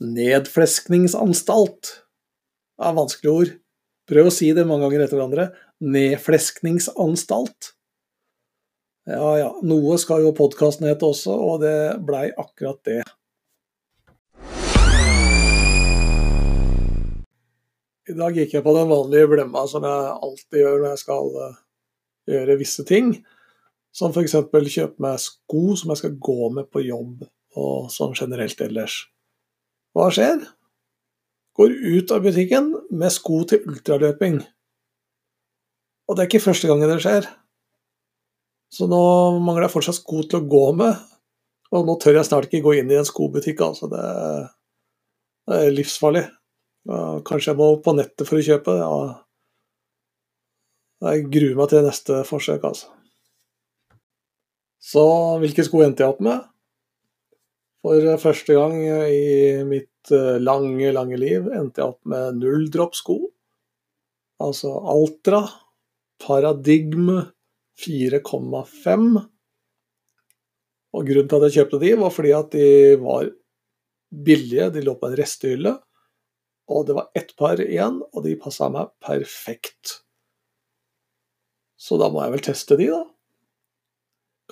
Nedfleskningsanstalt. Det er vanskelige ord. Prøv å si det mange ganger etter hverandre. Nedfleskningsanstalt. Ja ja, noe skal jo podkasten hete også, og det blei akkurat det. I dag gikk jeg på den vanlige blemma som jeg alltid gjør når jeg skal uh, gjøre visse ting. Som f.eks. kjøpe meg sko som jeg skal gå med på jobb, og sånn generelt ellers. Hva skjer? Går ut av butikken med sko til ultraløping. Og det er ikke første gangen det skjer. Så nå mangler jeg fortsatt sko til å gå med, og nå tør jeg snart ikke gå inn i en skobutikk, altså. Det, er livsfarlig. Kanskje jeg må på nettet for å kjøpe. Ja. Jeg gruer meg til neste forsøk, altså. Så hvilke sko endte jeg opp med? For første gang i mitt eh, lange, lange liv endte jeg opp med nulldropp-sko. Altså Altra, Paradigm 4,5. Og grunnen til at jeg kjøpte de, var fordi at de var billige. De lå på en restehylle. Og det var ett par igjen, og de passa meg perfekt. Så da må jeg vel teste de, da.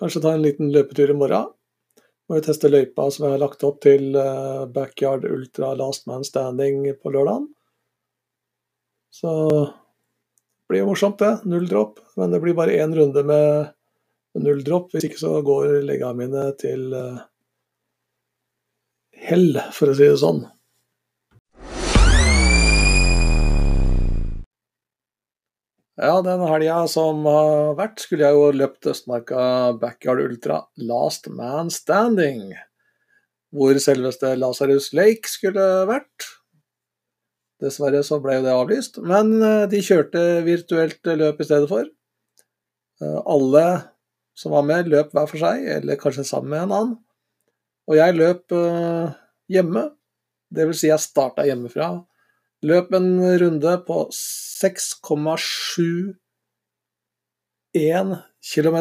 Kanskje ta en liten løpetur i morgen. Må jo teste løypa som jeg har lagt opp til eh, Backyard Ultra Last Man Standing på lørdag. Så det blir jo morsomt, det. Null dropp. Men det blir bare én runde med null dropp. Hvis ikke så går leggene mine til eh, hell, for å si det sånn. Ja, den helga som har vært, skulle jeg jo løpt Østmarka Backyard Ultra Last Man Standing. Hvor selveste Lasarus Lake skulle vært. Dessverre så ble jo det avlyst, men eh, de kjørte virtuelt løp i stedet for. Eh, alle som var med, løp hver for seg, eller kanskje sammen med en annen. Og jeg løp eh, hjemme, det vil si jeg starta hjemmefra Løp en runde på 6,71 km.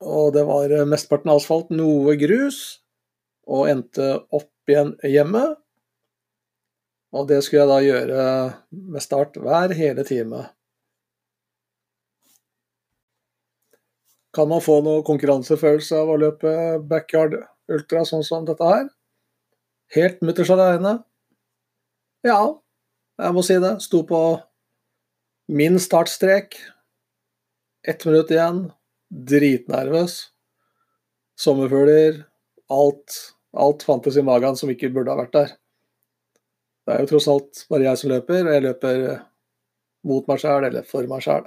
Og det var mesteparten asfalt, noe grus, og endte opp igjen hjemme. Og det skulle jeg da gjøre med start hver hele time. Kan man få noe konkurransefølelse av å løpe backyard ultra sånn som dette her? Helt mutters aleine. Ja, jeg må si det. Sto på min startstrek. Ett minutt igjen. Dritnervøs. Sommerfugler. Alt, alt fantes i magen som ikke burde ha vært der. Det er jo tross alt bare jeg som løper, og jeg løper mot meg sjæl eller for meg sjæl.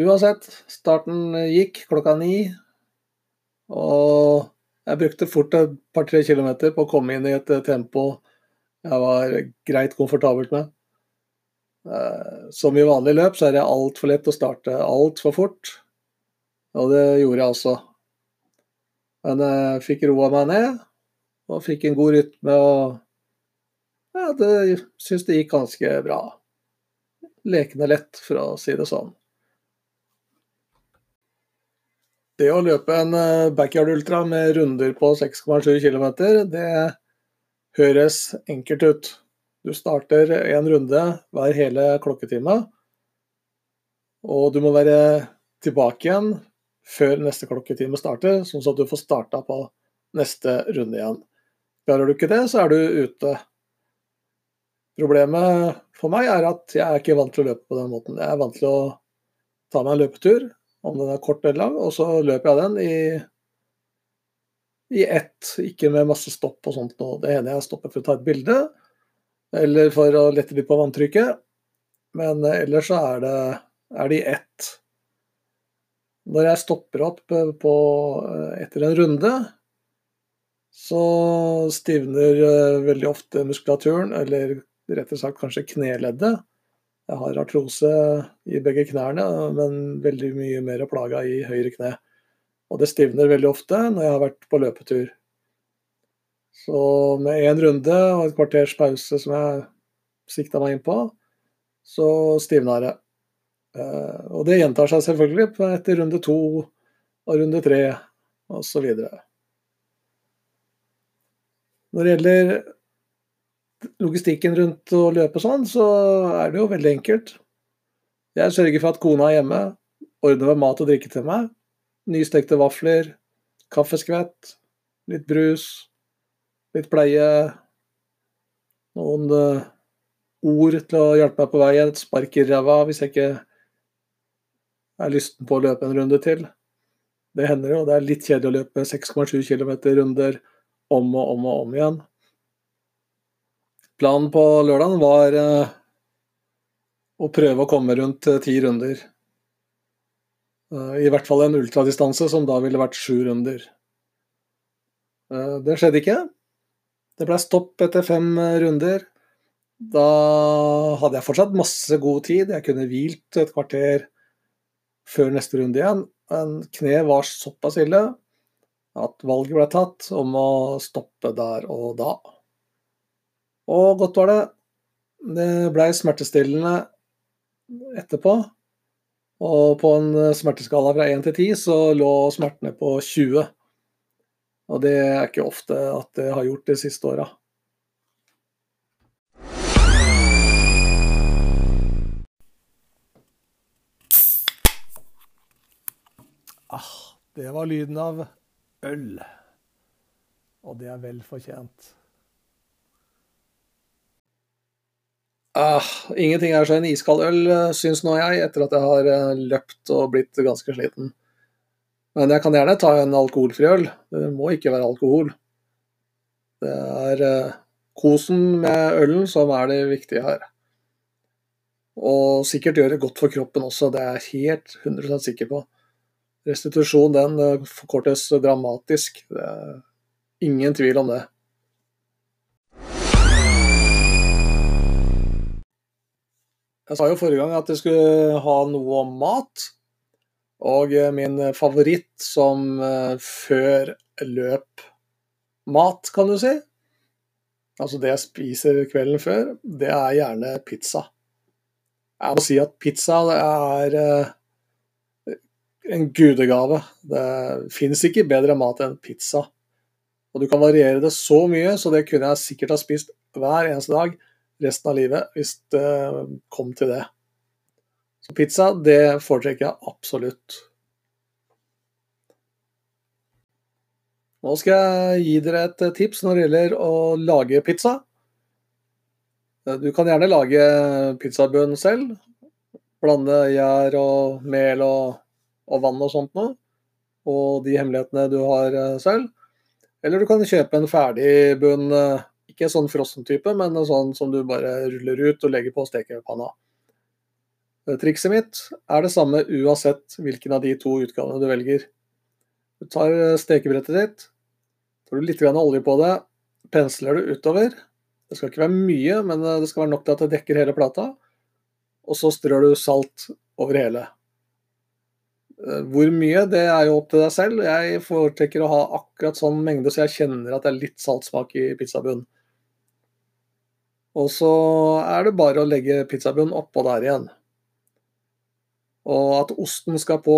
Uansett, starten gikk klokka ni, og jeg brukte fort et par-tre kilometer på å komme inn i et tempo jeg var greit komfortabelt med. Eh, som i vanlig løp så er det altfor lett å starte altfor fort, og det gjorde jeg også. Men jeg fikk roa meg ned, og fikk en god rytme, og ja, det syns det gikk ganske bra. Lekende lett, for å si det sånn. Det å løpe en eh, backyard ultra med runder på 6,7 km, det høres enkelt ut. Du starter en runde hver hele klokketime, og du må være tilbake igjen før neste klokketime starter, sånn at du får starta på neste runde igjen. Klarer du ikke det, så er du ute. Problemet for meg er at jeg er ikke vant til å løpe på den måten. Jeg er vant til å ta meg en løpetur, om den er kort eller lang, og så løper jeg den i i ett, ikke med masse stopp og sånt. Det ene jeg stoppet for å ta et bilde, eller for å lette litt på vanntrykket. Men eh, ellers så er det, er det i ett. Når jeg stopper opp eh, på, eh, etter en runde, så stivner veldig ofte muskulaturen, eller rett og slett kanskje kneleddet. Jeg har artrose i begge knærne, men veldig mye mer plaga i høyre kne. Og det stivner veldig ofte når jeg har vært på løpetur. Så med én runde og et kvarters pause som jeg sikta meg inn på, så stivna det. Eh, og det gjentar seg selvfølgelig etter runde to og runde tre osv. Når det gjelder logistikken rundt å løpe sånn, så er det jo veldig enkelt. Jeg sørger for at kona er hjemme, ordner med mat og drikke til meg. Nystekte vafler, kaffeskvett, litt brus, litt pleie. Noen uh, ord til å hjelpe meg på veien, et spark i ræva hvis jeg ikke er lysten på å løpe en runde til. Det hender jo, det er litt kjedelig å løpe 6,7 km runder om og om og om igjen. Planen på lørdagen var uh, å prøve å komme rundt uh, ti runder. Uh, I hvert fall en ultradistanse, som da ville vært sju runder. det skjedde ikke. Det ble stopp etter fem runder. Da hadde jeg fortsatt masse god tid. Jeg kunne hvilt et kvarter før neste runde igjen. Men kneet var såpass ille at valget ble tatt om å stoppe der og da. Og godt var det. Det blei smertestillende etterpå. Og på en smerteskala fra 1 til 10 så lå smertene på 20. Og det er ikke ofte at det har gjort de siste åra. Ah, det var lyden av øl. Og det er vel fortjent. Ah, ingenting er så en iskald øl, syns nå jeg, etter at jeg har eh, løpt og blitt ganske sliten. Men jeg kan gjerne ta en alkoholfri øl. Det må ikke være alkohol. Det er eh, kosen med ølen som er det viktige her. Og sikkert gjøre godt for kroppen også, det er jeg helt 100% sikker på. Restitusjon den eh, forkortes dramatisk. Det er ingen tvil om det. Jeg sa jo forrige gang at jeg skulle ha noe om mat. Og eh, min favoritt som eh, før løp mat, kan du si, altså det jeg spiser kvelden før, det er gjerne pizza. Jeg må si at pizza er eh, en gudegave. Det fins ikke bedre mat enn pizza. Og du kan variere det så mye, så det kunne jeg sikkert ha spist hver eneste dag resten av livet hvis det kom til det. Så pizza, det foretrekker jeg absolutt. Nå skal jeg gi dere et tips når det gjelder å lage pizza. Du kan gjerne lage pizzabunn selv. Blande gjær og mel og, og, vann og sånt noe. Og de hemmelighetene du har eh, selv. Eller du kan kjøpe en ferdig bunn eh, ikke sånn frossen-type, men en sånn som du bare ruller ut og legger på stekepanna. panna. trikset mitt er det samme uansett hvilken av de to utgavene du velger. Du tar eh, stekebrettet ditt, tar du litt olje på det, pensler det utover. Det skal ikke være mye, men eh, det skal være nok til at det dekker hele plata. Og så strør du salt over hele. Hvor mye, det er jo opp til deg selv. Jeg foretrekker å ha akkurat sånn mengde så jeg kjenner at det er litt saltsmak i pizzabunnen. Og så er det bare å legge pizzabunnen oppå der igjen. Og at osten skal på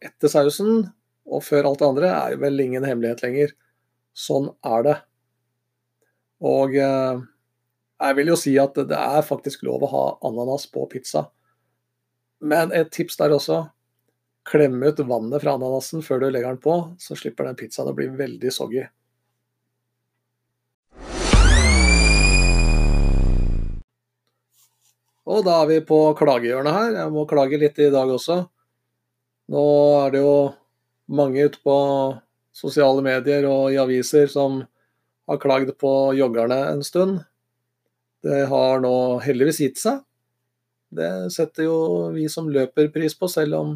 etter sausen og før alt det andre, er jo vel ingen hemmelighet lenger. Sånn er det. Og eh, jeg vil jo si at det er faktisk lov å ha ananas på pizza. Men et tips der også. Klemme ut vannet fra ananasen før du legger den på, så slipper den pizzaen å bli veldig soggy. Og da er vi på klagehjørnet her. Jeg må klage litt i dag også. Nå er det jo mange ute på sosiale medier og i aviser som har klagd på joggerne en stund. Det har nå heldigvis gitt seg. Det setter jo vi som løper pris på, selv om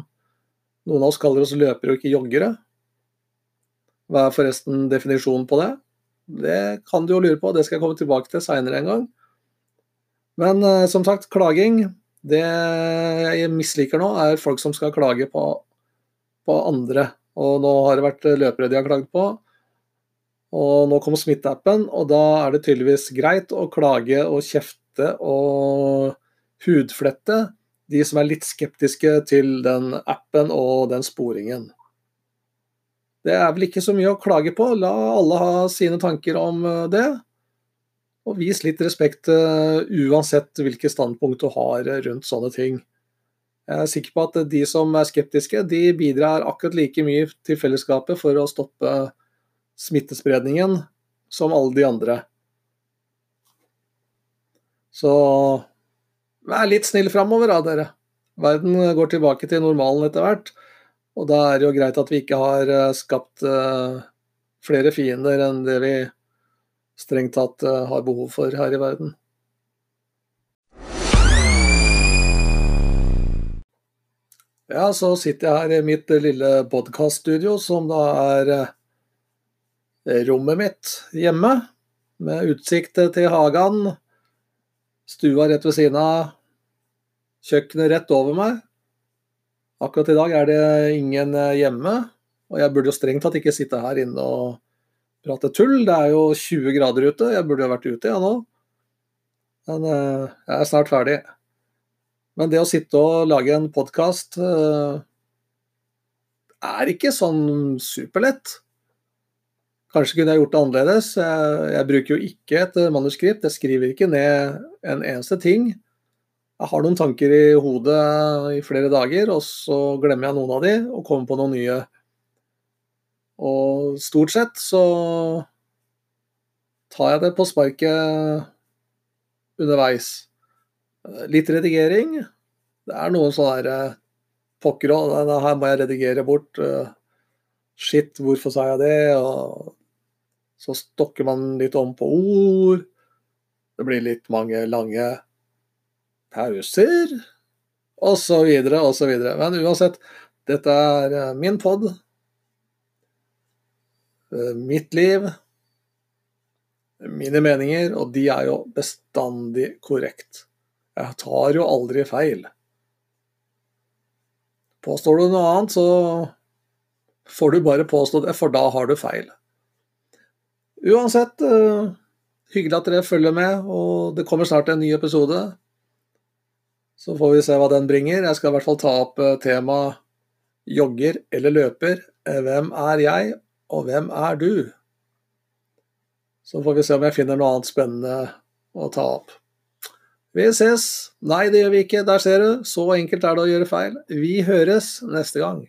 noen av oss kaller oss løpere og ikke joggere. Hva er forresten definisjonen på det? Det kan du jo lure på, det skal jeg komme tilbake til seinere en gang. Men uh, som sagt, klaging Det jeg misliker nå, er folk som skal klage på, på andre. Og nå har det vært løpere de har klagd på. Og nå kom smitteappen, og da er det tydeligvis greit å klage og kjefte og hudflette de som er litt skeptiske til den appen og den sporingen. Det er vel ikke så mye å klage på. La alle ha sine tanker om eh, det. Og vis litt respekt uh, uansett hvilke standpunkt du har rundt sånne ting. Jeg er sikker på at de som er skeptiske, de bidrar akkurat like mye til fellesskapet for å stoppe smittespredningen som alle de andre. Så vær litt snill framover da, dere. Verden går tilbake til normalen etter hvert. Og da er det jo greit at vi ikke har eh, skapt flere fiender enn det vi strengt tatt uh, har behov for her i verden. Ja, så sitter jeg her i mitt lille podkaststudio, som da er uh, rommet mitt hjemme. Med utsikt til hagen. Stua rett ved siden av. Kjøkkenet rett over meg. Akkurat i dag er det ingen eh, hjemme, og jeg burde jo strengt tatt ikke sitte her inne og prate tull. Det er jo 20 grader ute, jeg burde jo vært ute ja, nå. Men uh, jeg er snart ferdig. Men det å sitte og lage en podkast uh, er ikke sånn superlett. Kanskje kunne jeg gjort det annerledes. Jeg, jeg bruker jo ikke et manuskript. Jeg skriver ikke ned en eneste ting jeg har noen tanker i hodet i flere dager, og så glemmer jeg noen av de og kommer på noen nye. Og stort sett så tar jeg det på sparket underveis. Litt redigering. Det er noen sånne der eh, Pokker òg, her må jeg redigere bort. Eh, shit, hvorfor sa jeg det? Og så stokker man litt om på ord. Det blir litt mange lange pauser, Og så videre, og så videre. Men uansett, dette er eh, min pod. Eh, mitt liv. Mine meninger, og de er jo bestandig korrekt. Jeg tar jo aldri feil. Påstår du noe annet, så får du bare påstå det, for da har du feil. Uansett, eh, hyggelig at dere følger med, og det kommer snart en ny episode. Så får vi se hva den bringer. Jeg skal i hvert fall ta opp eh, temaet jogger eller løper. Hvem er jeg, og hvem er du? Så får vi se om jeg finner noe annet spennende å ta opp. Vi ses. Nei, det gjør vi ikke. Der ser du. Så enkelt er det å gjøre feil. Vi høres neste gang.